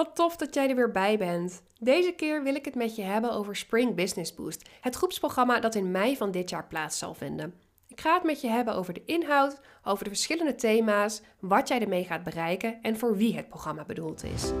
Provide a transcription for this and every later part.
wat tof dat jij er weer bij bent. Deze keer wil ik het met je hebben over Spring Business Boost, het groepsprogramma dat in mei van dit jaar plaats zal vinden. Ik ga het met je hebben over de inhoud, over de verschillende thema's, wat jij ermee gaat bereiken en voor wie het programma bedoeld is.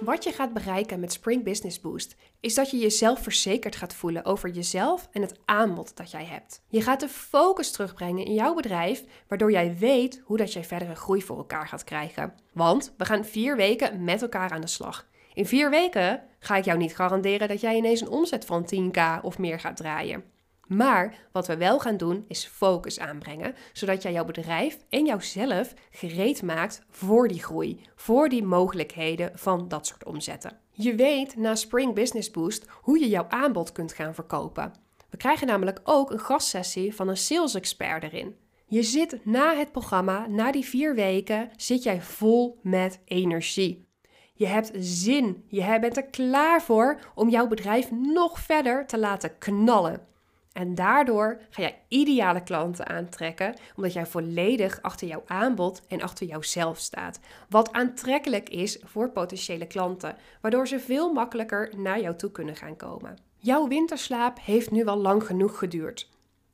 Wat je gaat bereiken met Spring Business Boost is dat je jezelf verzekerd gaat voelen over jezelf en het aanbod dat jij hebt. Je gaat de focus terugbrengen in jouw bedrijf, waardoor jij weet hoe dat jij verdere groei voor elkaar gaat krijgen. Want we gaan vier weken met elkaar aan de slag. In vier weken ga ik jou niet garanderen dat jij ineens een omzet van 10k of meer gaat draaien. Maar wat we wel gaan doen is focus aanbrengen, zodat jij jouw bedrijf en jouzelf gereed maakt voor die groei, voor die mogelijkheden van dat soort omzetten. Je weet na Spring Business Boost hoe je jouw aanbod kunt gaan verkopen. We krijgen namelijk ook een gastsessie van een sales expert erin. Je zit na het programma, na die vier weken, zit jij vol met energie. Je hebt zin, je bent er klaar voor om jouw bedrijf nog verder te laten knallen. En daardoor ga jij ideale klanten aantrekken, omdat jij volledig achter jouw aanbod en achter jouzelf staat. Wat aantrekkelijk is voor potentiële klanten, waardoor ze veel makkelijker naar jou toe kunnen gaan komen. Jouw winterslaap heeft nu al lang genoeg geduurd.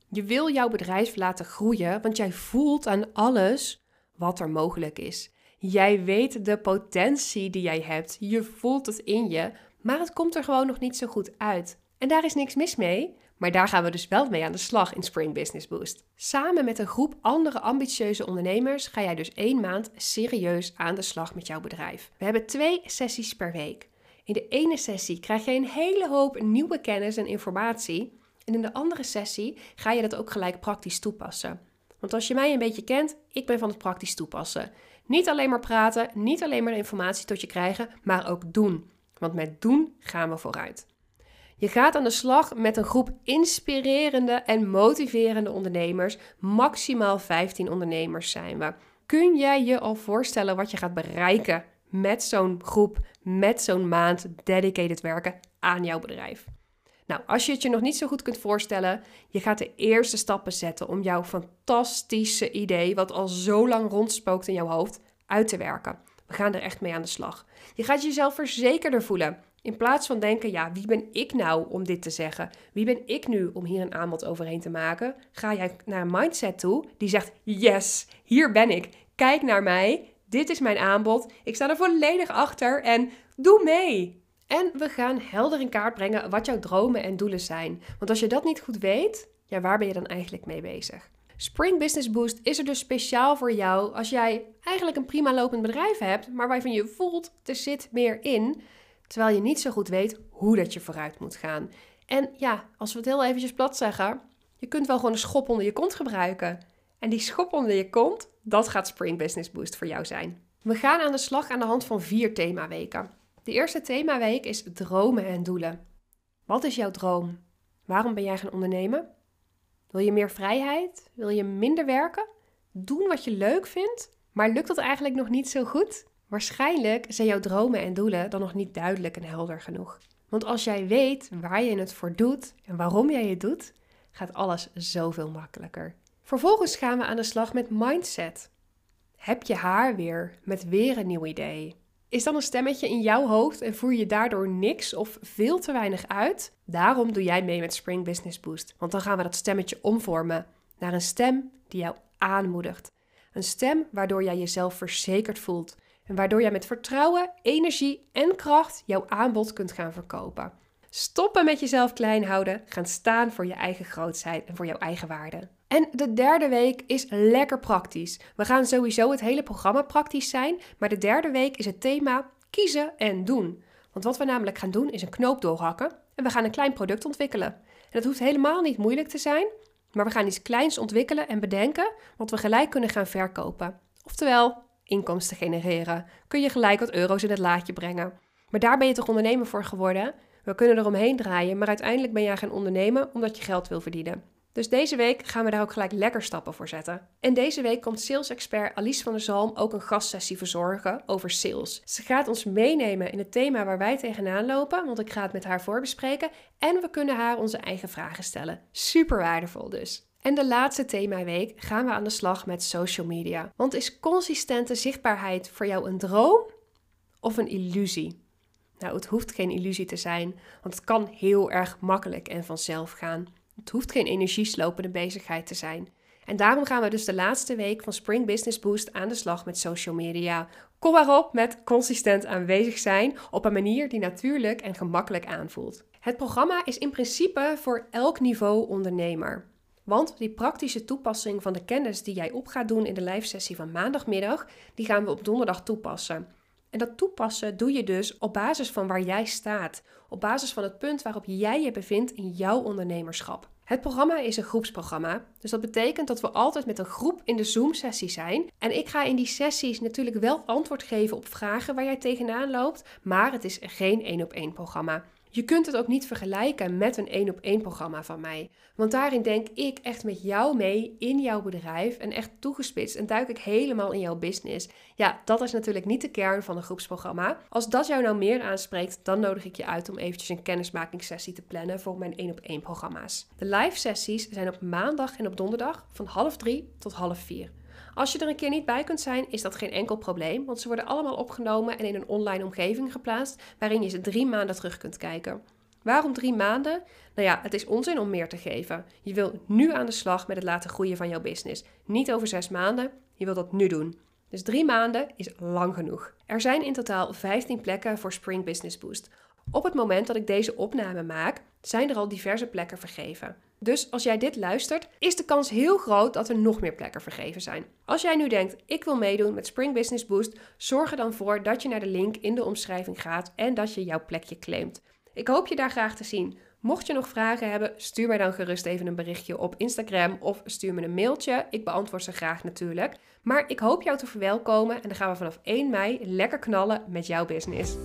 Je wil jouw bedrijf laten groeien, want jij voelt aan alles wat er mogelijk is. Jij weet de potentie die jij hebt, je voelt het in je, maar het komt er gewoon nog niet zo goed uit. En daar is niks mis mee. Maar daar gaan we dus wel mee aan de slag in Spring Business Boost. Samen met een groep andere ambitieuze ondernemers ga jij dus één maand serieus aan de slag met jouw bedrijf. We hebben twee sessies per week. In de ene sessie krijg je een hele hoop nieuwe kennis en informatie. En in de andere sessie ga je dat ook gelijk praktisch toepassen. Want als je mij een beetje kent, ik ben van het praktisch toepassen. Niet alleen maar praten, niet alleen maar informatie tot je krijgen, maar ook doen. Want met doen gaan we vooruit. Je gaat aan de slag met een groep inspirerende en motiverende ondernemers. Maximaal 15 ondernemers zijn we. Kun jij je al voorstellen wat je gaat bereiken met zo'n groep, met zo'n maand dedicated werken aan jouw bedrijf? Nou, als je het je nog niet zo goed kunt voorstellen, je gaat de eerste stappen zetten om jouw fantastische idee, wat al zo lang rondspookt in jouw hoofd, uit te werken. We gaan er echt mee aan de slag. Je gaat jezelf verzekerder voelen. In plaats van denken, ja, wie ben ik nou om dit te zeggen? Wie ben ik nu om hier een aanbod overheen te maken? Ga jij naar een mindset toe die zegt, yes, hier ben ik. Kijk naar mij. Dit is mijn aanbod. Ik sta er volledig achter en doe mee. En we gaan helder in kaart brengen wat jouw dromen en doelen zijn. Want als je dat niet goed weet, ja, waar ben je dan eigenlijk mee bezig? Spring Business Boost is er dus speciaal voor jou als jij eigenlijk een prima lopend bedrijf hebt, maar waarvan je voelt er zit meer in terwijl je niet zo goed weet hoe dat je vooruit moet gaan. En ja, als we het heel eventjes plat zeggen, je kunt wel gewoon een schop onder je kont gebruiken. En die schop onder je kont, dat gaat Spring Business Boost voor jou zijn. We gaan aan de slag aan de hand van vier themaweken. De eerste themaweek is dromen en doelen. Wat is jouw droom? Waarom ben jij gaan ondernemen? Wil je meer vrijheid? Wil je minder werken? Doen wat je leuk vindt, maar lukt dat eigenlijk nog niet zo goed? Waarschijnlijk zijn jouw dromen en doelen dan nog niet duidelijk en helder genoeg. Want als jij weet waar je het voor doet en waarom jij het doet, gaat alles zoveel makkelijker. Vervolgens gaan we aan de slag met mindset. Heb je haar weer met weer een nieuw idee? Is dan een stemmetje in jouw hoofd en voer je daardoor niks of veel te weinig uit? Daarom doe jij mee met Spring Business Boost. Want dan gaan we dat stemmetje omvormen naar een stem die jou aanmoedigt. Een stem waardoor jij jezelf verzekerd voelt en waardoor jij met vertrouwen, energie en kracht jouw aanbod kunt gaan verkopen. Stoppen met jezelf klein houden, gaan staan voor je eigen grootheid en voor jouw eigen waarde. En de derde week is lekker praktisch. We gaan sowieso het hele programma praktisch zijn, maar de derde week is het thema kiezen en doen. Want wat we namelijk gaan doen is een knoop doorhakken en we gaan een klein product ontwikkelen. En dat hoeft helemaal niet moeilijk te zijn, maar we gaan iets kleins ontwikkelen en bedenken wat we gelijk kunnen gaan verkopen. Oftewel, inkomsten genereren. Kun je gelijk wat euro's in het laadje brengen. Maar daar ben je toch ondernemer voor geworden? We kunnen er omheen draaien, maar uiteindelijk ben jij gaan ondernemen omdat je geld wil verdienen. Dus deze week gaan we daar ook gelijk lekker stappen voor zetten. En deze week komt sales expert Alice van der Zalm ook een gastsessie verzorgen over sales. Ze gaat ons meenemen in het thema waar wij tegenaan lopen, want ik ga het met haar voorbespreken. En we kunnen haar onze eigen vragen stellen. Super waardevol dus. En de laatste themaweek gaan we aan de slag met social media. Want is consistente zichtbaarheid voor jou een droom of een illusie? Nou, het hoeft geen illusie te zijn, want het kan heel erg makkelijk en vanzelf gaan. Het hoeft geen energieslopende bezigheid te zijn. En daarom gaan we dus de laatste week van Spring Business Boost aan de slag met social media. Kom maar op met consistent aanwezig zijn op een manier die natuurlijk en gemakkelijk aanvoelt. Het programma is in principe voor elk niveau ondernemer. Want die praktische toepassing van de kennis die jij op gaat doen in de live sessie van maandagmiddag, die gaan we op donderdag toepassen. En dat toepassen doe je dus op basis van waar jij staat, op basis van het punt waarop jij je bevindt in jouw ondernemerschap. Het programma is een groepsprogramma, dus dat betekent dat we altijd met een groep in de Zoom-sessie zijn. En ik ga in die sessies natuurlijk wel antwoord geven op vragen waar jij tegenaan loopt, maar het is geen één op één programma. Je kunt het ook niet vergelijken met een één op één programma van mij. Want daarin denk ik echt met jou mee in jouw bedrijf en echt toegespitst en duik ik helemaal in jouw business. Ja, dat is natuurlijk niet de kern van een groepsprogramma. Als dat jou nou meer aanspreekt, dan nodig ik je uit om eventjes een kennismakingssessie te plannen voor mijn één op één programma's. De live sessies zijn op maandag en op donderdag van half drie tot half vier. Als je er een keer niet bij kunt zijn, is dat geen enkel probleem, want ze worden allemaal opgenomen en in een online omgeving geplaatst waarin je ze drie maanden terug kunt kijken. Waarom drie maanden? Nou ja, het is onzin om meer te geven. Je wil nu aan de slag met het laten groeien van jouw business. Niet over zes maanden, je wilt dat nu doen. Dus drie maanden is lang genoeg. Er zijn in totaal 15 plekken voor Spring Business Boost. Op het moment dat ik deze opname maak, zijn er al diverse plekken vergeven. Dus als jij dit luistert, is de kans heel groot dat er nog meer plekken vergeven zijn. Als jij nu denkt, ik wil meedoen met Spring Business Boost, zorg er dan voor dat je naar de link in de omschrijving gaat en dat je jouw plekje claimt. Ik hoop je daar graag te zien. Mocht je nog vragen hebben, stuur mij dan gerust even een berichtje op Instagram of stuur me een mailtje. Ik beantwoord ze graag natuurlijk. Maar ik hoop jou te verwelkomen en dan gaan we vanaf 1 mei lekker knallen met jouw business.